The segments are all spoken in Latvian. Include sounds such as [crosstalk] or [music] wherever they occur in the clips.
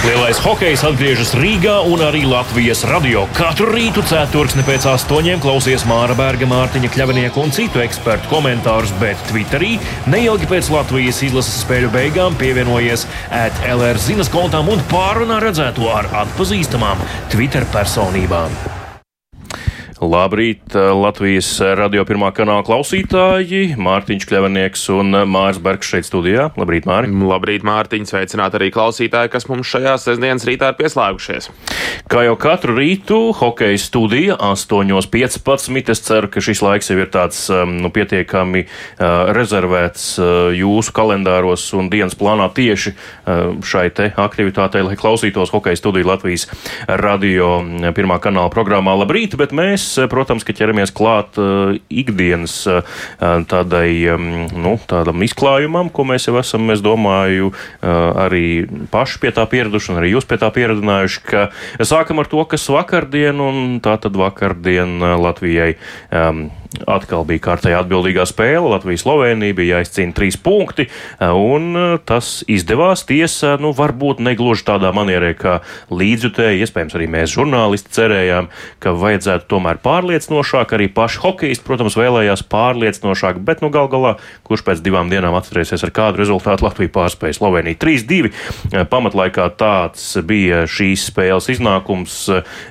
Lielais hokejs atgriežas Rīgā un arī Latvijas radio. Katru rītu ceturksni pēc astoņiem klausies Māra Berga, Mārtiņa Kļavinieka un citu ekspertu komentārus, bet Twitterī neilgi pēc Latvijas izlases spēļu beigām pievienojies ētlR zinas kontām un pārunā redzēto ar atpazīstamām Twitter personībām. Labrīt, Latvijas radio pirmā kanāla klausītāji. Mārtiņš Kļavinieks un Mārs Bergs šeit studijā. Labrīt, Māri. Labrīt, Mārtiņ. Sveicināt arī klausītāji, kas mums šajā sestdienas rītā ir pieslēgušies. Kā jau katru rītu, hokeja studija 8.15. Es ceru, ka šis laiks jau ir tāds nu, pietiekami uh, rezervēts uh, jūsu kalendāros un dienas plānā tieši uh, šai te aktivitātei, lai klausītos hokeja studiju Latvijas radio pirmā kanāla programmā. Labrīt, bet mēs protams, ka ķeramies klāt uh, ikdienas uh, tādai, um, nu, tādam izklājumam, ko mēs jau esam, es domāju, arī paši pie tā pieraduši, un arī jūs pie tā pieradinājuši, ka sākam ar to, kas vakardien, un tā tad vakardien Latvijai um, Atkal bija kārtējā atbildīgā spēle. Latvija-Slovenija bija jāizcīna trīs punkti, un uh, tas izdevās. Tiesa, nu, varbūt ne gluži tādā manierē, kā līdzjutēji, iespējams, arī mēs žurnālisti cerējām, ka vajadzētu tomēr pārliecinošāk. Arī paši hokeisti, protams, vēlējās pārliecinošāk, bet, nu, gal galā, kurš pēc divām dienām atcerēsies, ar kādu rezultātu Latvija pārspēja Sloveniju 3-2. Pamatlaikā tāds bija šīs spēles iznākums,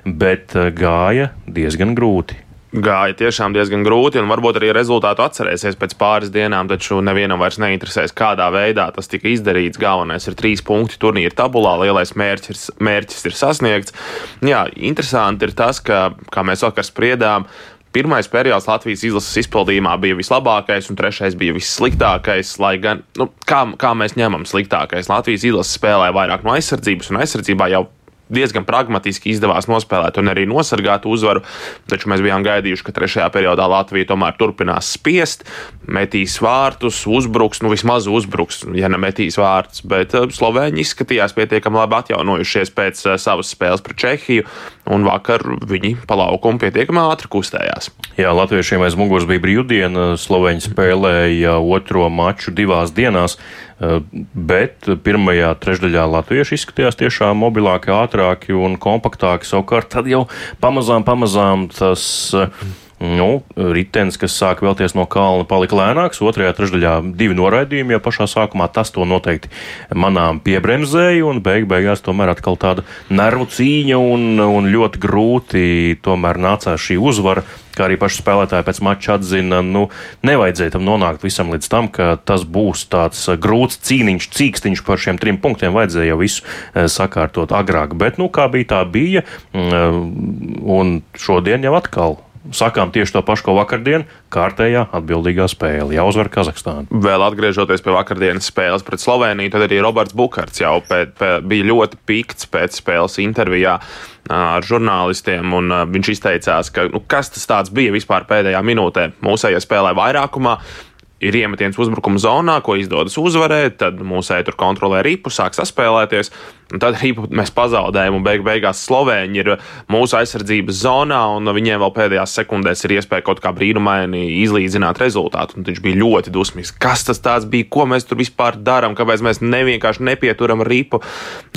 bet gāja diezgan grūti gāja tiešām diezgan grūti, un varbūt arī rezultātu atcerēsies pēc pāris dienām, taču nevienam vairs neinteresēs, kādā veidā tas tika izdarīts. Galvenais ir trīs punkti turnīra tabulā, lielais mērķis mērķis ir sasniegts. Jā, interesanti ir tas, ka, kā mēs vakar spriedām, Pirmais periods Latvijas izlases izpildījumā bija vislabākais, un trešais bija vissliktākais. Lai gan, nu, kā, kā mēs ņemam sliktākais, Latvijas izlases spēlē vairāk no aizsardzības, un aizsardzībā jau diezgan pragmatiski izdevās nospēlēt un arī nosargāt uzvaru. Taču mēs bijām gaidījuši, ka trešajā periodā Latvija tomēr turpinās spiest, metīs vārtus, uzbruks, nu vismaz uzbruks, ja nemetīs vārtus. Bet eh, Slovēņi izskatījās pietiekami labi atjaunojušies pēc eh, savas spēles pret Čehiju, un vakar viņi pa laukumu pietiekami ātri kustējās. Jā, Latviešiem aiz muguras bija brīvdiena. Slovēņi spēlēja otro maču divās dienās. Eh, bet pirmajā trešdaļā latvieši izskatījās tiešām mobilāki, ātrāki un kompaktāki. Savukārt tad jau pamazām, pamazām tas. Nu, ritenis, kas sāk vēlties no kalna, palika lēnāks. Otrajā trešdaļā divi noraidījumi jau pašā sākumā. Tas to noteikti manām piebremzēja, un beig beigās tomēr atkal tāda nervu cīņa un, un ļoti grūti tomēr nācās šī uzvara kā arī paši spēlētāji pēc mača atzina, nu, nevajadzēja tam nonākt visam līdz tam, ka tas būs tāds uh, grūts cīniņš, cīkstiņš par šiem trim punktiem. Vajadzēja jau visu uh, sakārtot agrāk, bet, nu, kā bija, tā bija, mm, uh, un šodien jau atkal sakām tieši to pašu, ko vakardien, kārtējā atbildīgā spēle. Jāuzvar Kazahstāna. Vēl atgriežoties pie vakardienas spēles pret Sloveniju, tad arī Roberts Bukārts jau pēc, pēc, bija ļoti pikts pēc spēles intervijā ar žurnālistiem, un viņš izteicās, ka nu, kas tas bija vispār pēdējā minūtē. Mūsējie spēlē vairākumā ir iemetiens uzbrukuma zonā, ko izdodas uzvarēt, tad mūsu ētur kontrolē ripu, sāk saspēlēties. Un tad arī mēs pazaudējam, un beig beigās Slovēņi ir mūsu aizsardzības zonā, un viņiem vēl pēdējās sekundēs ir iespēja kaut kā brīnumaini izlīdzināt rezultātu. Un viņš bija ļoti dusmīgs. Kas tas bija? Ko mēs tur vispār darām? Kāpēc mēs nevienkārši nepieturam ripu?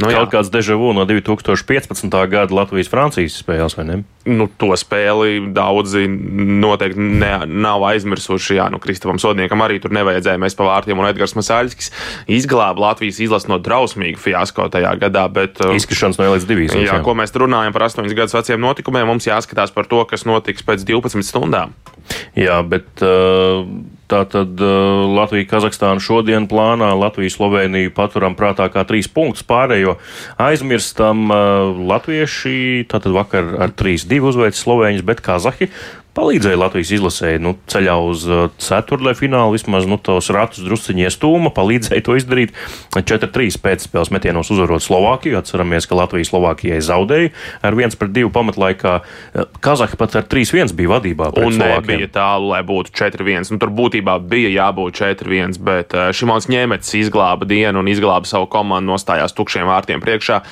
Nu, jā. kāds deja vu no 2015. gada Latvijas-Francijas spēles, vai ne? Nu, to spēli daudzi noteikti ne, nav aizmirsuši. Jā, nu, Kristofam Sodniekam arī tur nevajadzēja. Mēs pa vārtiem un Edgars Masāļskis izglāba Latvijas izlasu no drausmīga fiasko tajā gadā. Bet, uh, Izkrišanas no ielas divīs. Jā, jā, ko mēs runājam par 8 gadus veciem notikumiem, mums jāskatās par to, kas notiks pēc 12 stundām. Jā, bet uh, tā tad uh, Latvija, Kazahstāna šodien plānā, Latvija, Slovenija paturam prātā kā trīs punktus pārējo aizmirstam. Latvieši tātad vakar ar 3-2 uzveic Slovēņus, bet Kazahi palīdzēja Latvijas izlasēji nu, ceļā uz uh, ceturtajā finālu. Vismaz nu, tos ratus drusciņi iestūma, palīdzēja to izdarīt. 4-3 pēcspēles metienos uzvarot Slovākiju. Atceramies, ka Latvija Slovākijai zaudēja ar 1-2 pamatlaikā. Uh, Kazahi pat ar 3-1 bija vadībā. Un nebija tālu, lai būtu 4-1. Nu, tur būtībā bija jābūt 4-1, bet uh, Šimons Ņēmets izglāba dienu un izglāba savu komandu, nostājās tukšiem vārtiem priekšā.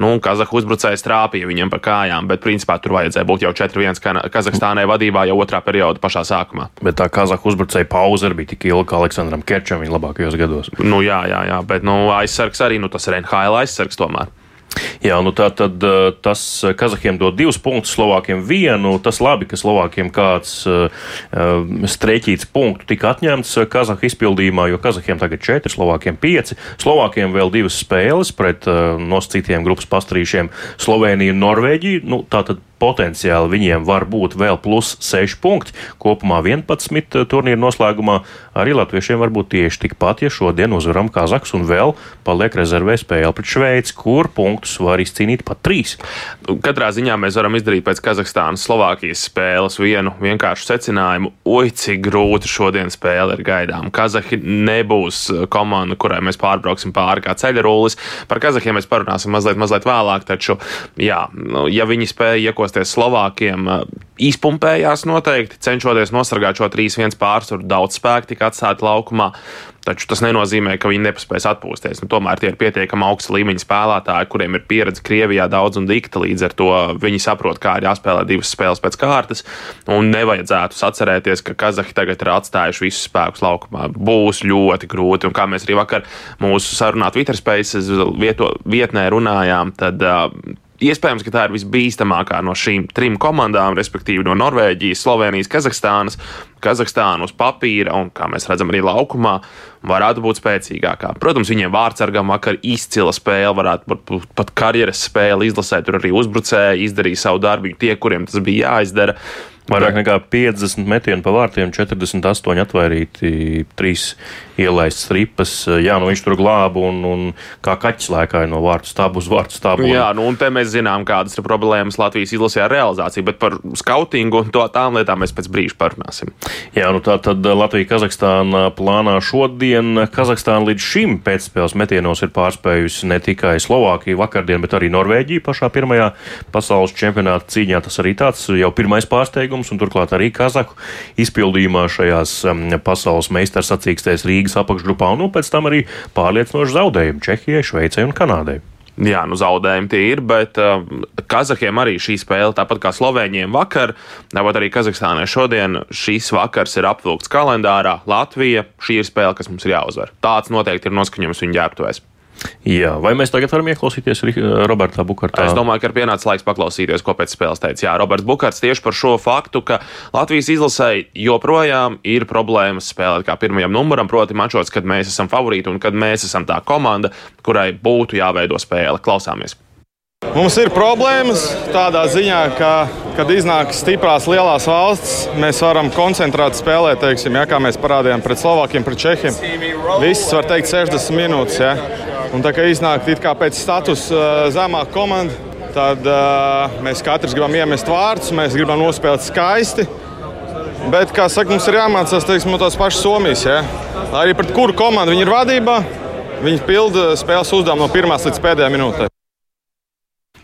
Nu, Kazahu uzbrucējs trāpīja viņam pa kājām, bet principā tur vajadzēja būt jau 4-1 Kazahstānai vadībā būtībā jau otrā perioda pašā sākumā. Bet tā Kazahu uzbrucēja pauze bija tik ilga, kā Aleksandram Kerčam viņa labākajos gados. Nu, jā, jā, jā, bet nu, aizsargs arī, nu, tas ir NHL aizsargs tomēr. Jā, nu tā tad eh, tas Kazahiem dod divus punktus, Slovākiem vienu. Tas labi, ka Slovākiem kāds uh, streķīts punktu tika atņemts Kazahu izpildījumā, jo Kazahiem tagad četri, Slovākiem pieci. Slovākiem vēl divas spēles pret uh, nosacītiem grupas pastrīšiem Sloveniju un Norvēģiju. Nu, tā tad potenciāli viņiem var būt vēl plus 6 punkti. Kopumā 11 eh, turnīru noslēgumā arī latviešiem var būt tieši tikpat, ja šodien uzvaram Kazaks un vēl paliek rezervē spēle pret Šveici, kur punktus var izcīnīt pat 3. Katrā ziņā mēs varam izdarīt pēc Kazahstānas Slovākijas spēles vienu vienkāršu secinājumu. Oi, cik grūti šodien spēle ir gaidām. Kazahi nebūs komanda, kurai mēs pārbrauksim pāri kā ceļa rullis. Par Kazahiem mēs parunāsim mazliet, mazliet vēlāk, taču, jā, nu, ja viņi spēja iekos iemesties Slovākiem izpumpējās noteikti, cenšoties nosargāt šo 3-1 pārsvaru. Daudz spēku tika atstāti laukumā, taču tas nenozīmē, ka viņi nepaspēs atpūsties. Nu, tomēr tie ir pietiekami augsta līmeņa spēlētāji, kuriem ir pieredze Krievijā daudz un dikta. Līdz ar to viņi saprot, kā ir jāspēlē divas spēles pēc kārtas. Un nevajadzētu sacerēties, ka Kazahi tagad ir atstājuši visus spēkus laukumā. Būs ļoti grūti. Un kā mēs arī vakar mūsu sarunā Twitter vieto, vietnē runājām, tad uh, Iespējams, ka tā ir visbīstamākā no šīm trim komandām, respektīvi no Norvēģijas, Slovenijas, Kazahstānas. Kazahstāna uz papīra un, kā mēs redzam, arī laukumā varētu būt spēcīgākā. Protams, viņiem vārdsargam vakar izcila spēle, varētu būt pat karjeras spēle izlasēt, tur arī uzbrucēji izdarīja savu darbu, tie, kuriem tas bija jāizdara. Vairāk nekā 50 metienu pa vārtiem, 48 atvairīti, 3 ielaistas ripas. Jā, nu viņš tur glāba un, un kā kaķis lēkāja no vārtu stābu uz vārtu stābu. Jā, nu un te mēs zinām, kādas ir problēmas Latvijas izlasē ar realizāciju, bet par skautingu un to tām lietām mēs pēc brīža parunāsim. Jā, nu tā tad Latvija-Kazahstāna plānā šodien. Kazahstāna līdz šim pēcspēles metienos ir pārspējusi ne tikai Slovākiju vakardien, bet arī Norvēģiju pašā pirmajā pasaules čempionāta cīņā. Tas arī tāds jau pirmais pārsteigums panākums, un turklāt arī Kazaku izpildījumā šajās um, pasaules meistars sacīkstēs Rīgas apakšgrupā, un nu, pēc tam arī pārliecinoši zaudējumi Čehijai, Šveicei un Kanādai. Jā, nu zaudējumi tie ir, bet uh, Kazahiem arī šī spēle, tāpat kā Slovēņiem vakar, tāpat arī Kazahstānai šodien, šīs vakars ir apvilkts kalendārā. Latvija šī ir spēle, kas mums ir jāuzvar. Tāds noteikti ir noskaņojums viņu ģērbtuvēs. Jā, vai mēs tagad varam ieklausīties Roberta Bukartā? Es domāju, ka ir pienācis laiks paklausīties, ko pēc spēles teica. Jā, Roberts Bukarts tieši par šo faktu, ka Latvijas izlasēji joprojām ir problēmas spēlēt kā pirmajam numuram, proti mačos, kad mēs esam favorīti un kad mēs esam tā komanda, kurai būtu jāveido spēle. Klausāmies! Mums ir problēmas tādā ziņā, ka, kad iznāk stiprās lielās valsts, mēs varam koncentrēt spēlēt, teiksim, ja, kā mēs parādījām pret Slovākiem, pret Čehiem. Viss var teikt 60 minūtes. Ja. Un tā kā iznāk kā pēc statusa uh, zemāka komanda, tad mēs katrs gribam iemest vārdus, mēs gribam nospēlēt skaisti. Bet, kā saka, mums ir jāmācās teiksim, no tās pašas Somijas. Ja? Arī pret kuru komandu viņi ir vadībā, viņi pilda spēles uzdevumu no pirmās līdz pēdējai minūtei.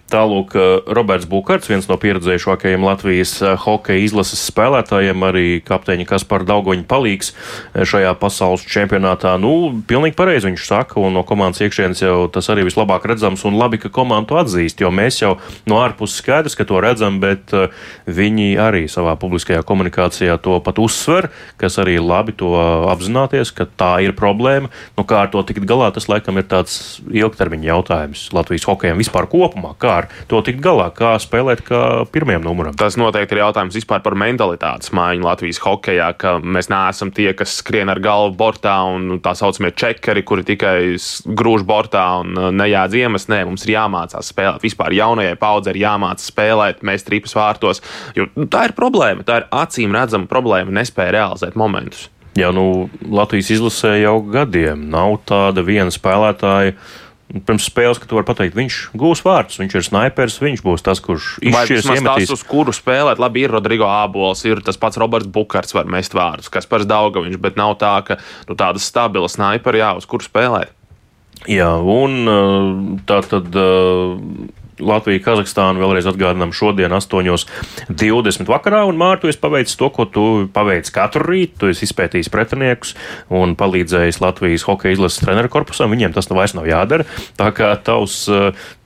Tālūk, Roberts Bukārts, viens no pieredzējušākajiem Latvijas eh, hokeja izlases spēlētājiem, arī kapteiņa Kaspar Daugoņa palīgs eh, šajā pasaules čempionātā. Nu, pilnīgi pareizi viņš saka, un no komandas iekšienes jau tas arī vislabāk redzams, un labi, ka komanda to atzīst, jo mēs jau no ārpuses skaidrs, ka to redzam, bet eh, viņi arī savā publiskajā komunikācijā to pat uzsver, kas arī labi to apzināties, ka tā ir problēma. Nu, kā ar to tikt galā, tas laikam ir tāds ilgtermiņa jautājums Latvijas hokejam vispār kopumā. Kā ar to tikt galā, kā spēlēt kā pirmajam numuram. Tas noteikti ir jautājums vispār par mentalitātes maiņu Latvijas hokeja, ka mēs neesam tie, kas skrien ar galvu bortā un tā saucamie čekeri, kuri tikai grūž bortā un uh, nejādz iemest. Nē, mums ir jāmācās spēlēt. Vispār jaunajai paudzei ir jāmācās spēlēt, mēs tripas vārtos. Jo nu, tā ir problēma, tā ir acīm redzama problēma, nespēja realizēt momentus. Jā, nu, Latvijas izlasē jau gadiem nav tāda viena spēlētāja Pirms spēles, ka tu vari pateikt, viņš gūs vārdus, viņš ir snipers, viņš būs tas, kurš izšķirs iemetīs. Tas, uz kuru spēlēt, labi, ir Rodrigo Ābols, ir tas pats Roberts Bukārts, var mest vārdus, kas par Daugaviņš, bet nav tā, ka nu, tāda stabila sniperi, jā, uz kuru spēlēt. Jā, un tā tad Latvija, Kazahstāna vēlreiz atgādinām šodien 8.20 vakarā, un Mārtu, es paveicu to, ko tu paveici katru rītu, tu esi izpētījis pretiniekus un palīdzējis Latvijas hokeja izlases treneru korpusam, viņiem tas nu vairs nav jādara, tā kā tavs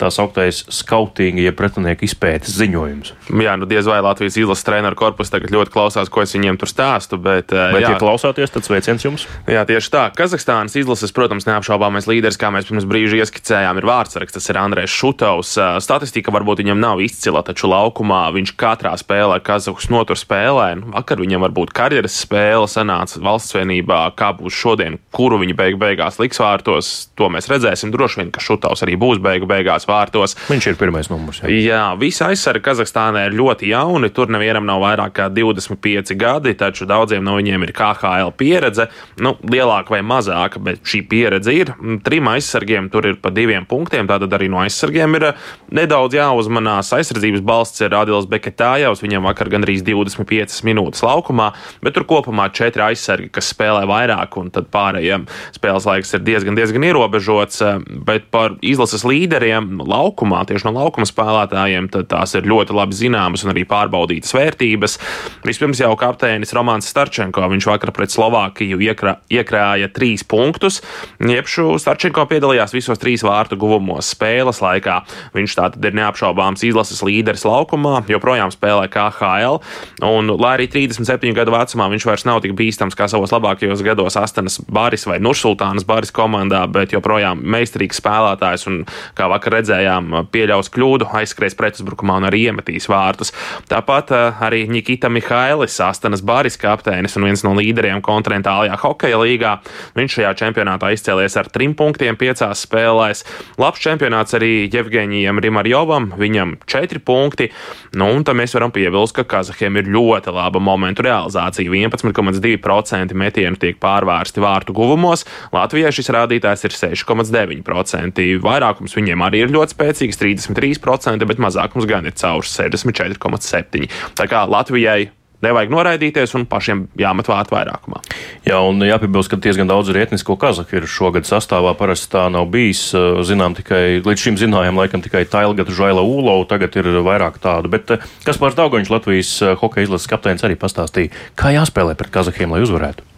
tā sauktais skautinga, ja pretinieku izpētes ziņojums. Jā, nu diez vai Latvijas izlases treneru korpus tagad ļoti klausās, ko es viņiem tur stāstu, bet, bet jā. ja klausāties, tad sveiciens jums. Jā, tieši tā. Kazahstānas izlases, protams, neapšaubāmais līderis, kā mēs pirms brīža ieskicējām, ir vārdsargs, tas ir Andrēs Šutovs. Statistika varbūt viņam nav izcila, taču laukumā viņš katrā spēlē Kazahus notur spēlē. Nu, vakar viņam varbūt karjeras spēle sanāca valsts vienībā, kā būs šodien, kuru viņa beig beigās liks vārtos. To mēs redzēsim. Droši vien, ka Šutovs arī būs beigu beigās vārtos. Viņš ir pirmais numurs. Jā, jā visi aizsargi Kazahstānā ir ļoti jauni. Tur nevienam nav vairāk kā 25 gadi, taču daudziem no viņiem ir KHL pieredze. Nu, lielāka vai mazāka, bet šī pieredze ir. Trim aizsargiem tur ir pa diviem punktiem, tātad arī no aizsargiem ir nedaudz jāuzmanās. Aizsardzības balsts ir Adils Beketājovs, viņam vakar gandrīz 25 minūtes laukumā, bet tur kopumā četri aizsargi, kas spēlē vairāk, un tad pārējiem spēles laiks ir diezgan, diezgan ierobežots. Bet par izlases līderiem laukumā, tieši no laukuma spēlētājiem, tās ir ļoti labi zināmas un arī pārbaudītas vērtības. Vispirms jau kapteinis Romāns Starčenko, viņš vakar pret Slovākiju iekrā, iekrāja trīs punktus. Iepšu Starčenko piedalījās visos trīs vārtu guvumos spēles laikā. Viņš tātad ir neapšaubāms izlases līderis laukumā, joprojām spēlē KHL. Un, lai arī 37 gadu vecumā viņš vairs nav tik bīstams kā savos labākajos gados Astanas Baris vai Nursultānas Baris komandā, bet joprojām meistarīgs spēlētājs un, kā vakar redzējām, pieļaus kļūdu, aizskries pretuzbrukumā un arī iemetīs vārtus. Tāpat uh, arī Nikita Mihailis, Astanas Baris kapteinis un viens no līderiem kontinentālajā hokeja līgā. Viņš šajā čempionātā izcēlies ar trim punktiem piecās spēlēs. Labs čempionāts arī Jevgeņijam Rimarjovam, viņam četri punkti. Nu, un tam mēs varam piebilst, ka Kazahiem ir ļoti laba momentu realizācija. 11,2% metienu tiek pārvērsti vārtu guvumos, Latvijai šis rādītājs ir 6,9%. Vairākums viņiem arī ir ļoti spēcīgs, 33%, bet mazākums gan ir caurs 64,7%. Tā kā Latvijai nevajag noraidīties un pašiem jāmet vārtu vairākumā. Jā, un jāpiebilst, ka diezgan daudz ir etnisko kazahu ir šogad sastāvā. Parasti tā nav bijis. Zinām tikai, līdz šim zinājām, laikam tikai Tailgata Žaila Ūlovu, tagad ir vairāk tādu. Bet kas pār Daugaņš Latvijas hokeja izlases kapteinis arī pastāstīja, kā jāspēlē pret kazahiem, lai uzvarētu.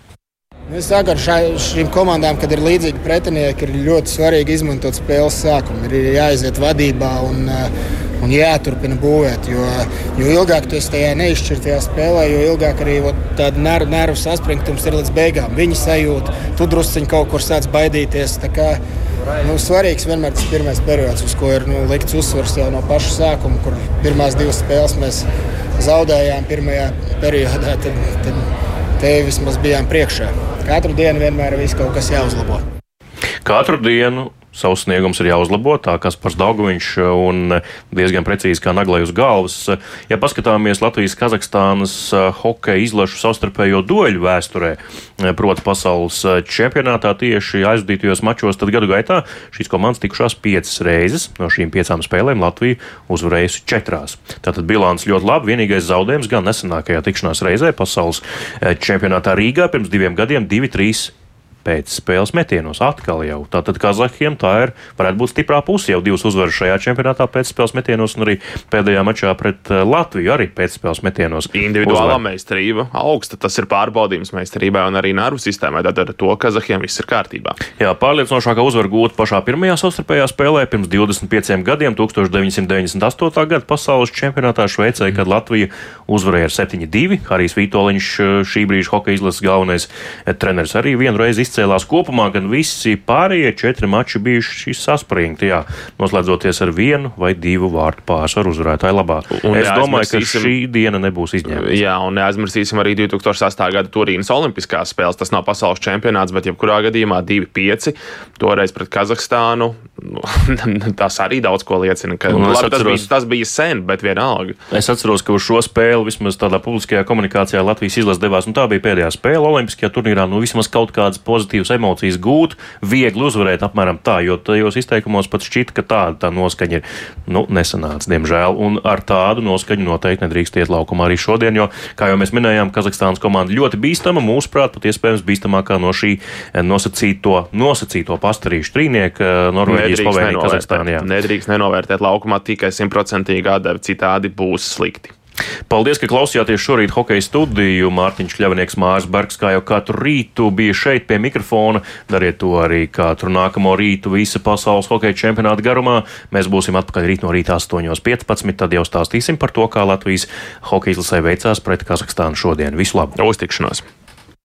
Es saku, ar šīm komandām, kad ir līdzīgi pretinieki, ir ļoti svarīgi izmantot spēles sākumu. Ir jāiziet vadībā un, un jāturpina būvēt. Jo, jo ilgāk tu tajā neizšķirtajā spēlē, jo ilgāk arī tāda nervu, nervu saspringtums ir līdz beigām. Viņi sajūt, tu drusciņi kaut kur sāc baidīties. Kā, nu, svarīgs vienmēr tas pirmais periods, uz ko ir nu, likts uzsvars jau no paša sākuma, kur pirmās divas spēles mēs zaudējām pirmajā periodā. Tad, tad, te vismaz bijām priekšā. Katru dienu vienmēr ir kaut kas jāuzlabo. Katru dienu savs sniegums ir jāuzlabo, tā kā Spars Daugoviņš un diezgan precīzi kā naglai uz galvas. Ja paskatāmies Latvijas Kazahstānas hokeja izlašu savstarpējo dueļu vēsturē, proti pasaules čempionātā tieši aizvadītajos mačos, tad gadu gaitā šīs komandas tikušās piecas reizes. No šīm piecām spēlēm Latvija uzvarējusi četrās. Tātad bilants ļoti labi. Vienīgais zaudējums gan nesenākajā tikšanās reizē pasaules čempionātā Rīgā pirms diviem gadiem - 2-3 pēc spēles metienos. Atkal jau tātad Kazahiem tā ir, varētu būt stiprā puse jau divas uzvaras šajā čempionātā pēc spēles metienos un arī pēdējā mačā pret eh, Latviju arī pēc spēles metienos. Individuālā uzvar. meistarība augsta, tas ir pārbaudījums meistarībai un arī nervu sistēmai, tad ar to Kazahiem viss ir kārtībā. Jā, pārliecinošākā uzvara gūta pašā pirmajā savstarpējā spēlē pirms 25 gadiem, 1998. gada pasaules čempionātā Šveicē, kad Latvija uzvarēja ar 7-2. Harijs Vitoļņš, eh, šī brīža hokeja izlases galvenais eh, treneris, arī vienreiz izcēlījis izcēlās kopumā, gan visi pārējie četri mači bijuši saspringti, jā, noslēdzoties ar vienu vai divu vārtu pārsvaru uzvarētāju labā. Un es domāju, ka šī diena nebūs izņēmuma. Jā, un neaizmirsīsim arī 2008. gada Turīnas Olimpiskās spēles. Tas nav pasaules čempionāts, bet jebkurā gadījumā 2-5. Toreiz pret Kazahstānu. [laughs] Nu, tas arī daudz ko liecina. Ka, labi, atceros, tas, bija, tas bija sen, bet vienalga. Es atceros, ka uz šo spēli vismaz tādā publiskajā komunikācijā Latvijas izlase devās. Tā bija pēdējā spēle Olimpiskajā turnīrā. Nu, vismaz kaut kādas pozitīvas emocijas gūt, viegli uzvarēt apmēram tā, jo tajos izteikumos pat šķita, ka tāda tā noskaņa ir, nu, nesanāca, diemžēl, un ar tādu noskaņu noteikti nedrīkst iet laukumā arī šodien, jo, kā jau mēs minējām, Kazahstānas komanda ļoti bīstama, mūsuprāt, pat iespējams bīstamākā no šī nosacīto, nosacīto pastarīšu trīnieka Norvēģijas, Slovenija, Kazahstānā. Nedrīkst nenovērtēt laukumā tikai simtprocentīgi atdevi, citādi būs slikti. Paldies, ka klausījāties šorīt hokeja studiju. Mārtiņš Kļavnieks Mārs Bergs, kā jau katru rītu, bija šeit pie mikrofona. Dariet to arī katru nākamo rītu visa pasaules hokeja čempionāta garumā. Mēs būsim atpakaļ rīt no rīta 8.15. Tad jau stāstīsim par to, kā Latvijas hokeja izlasē veicās pret Kazahstānu šodien. Visu labu! Uztikšanos!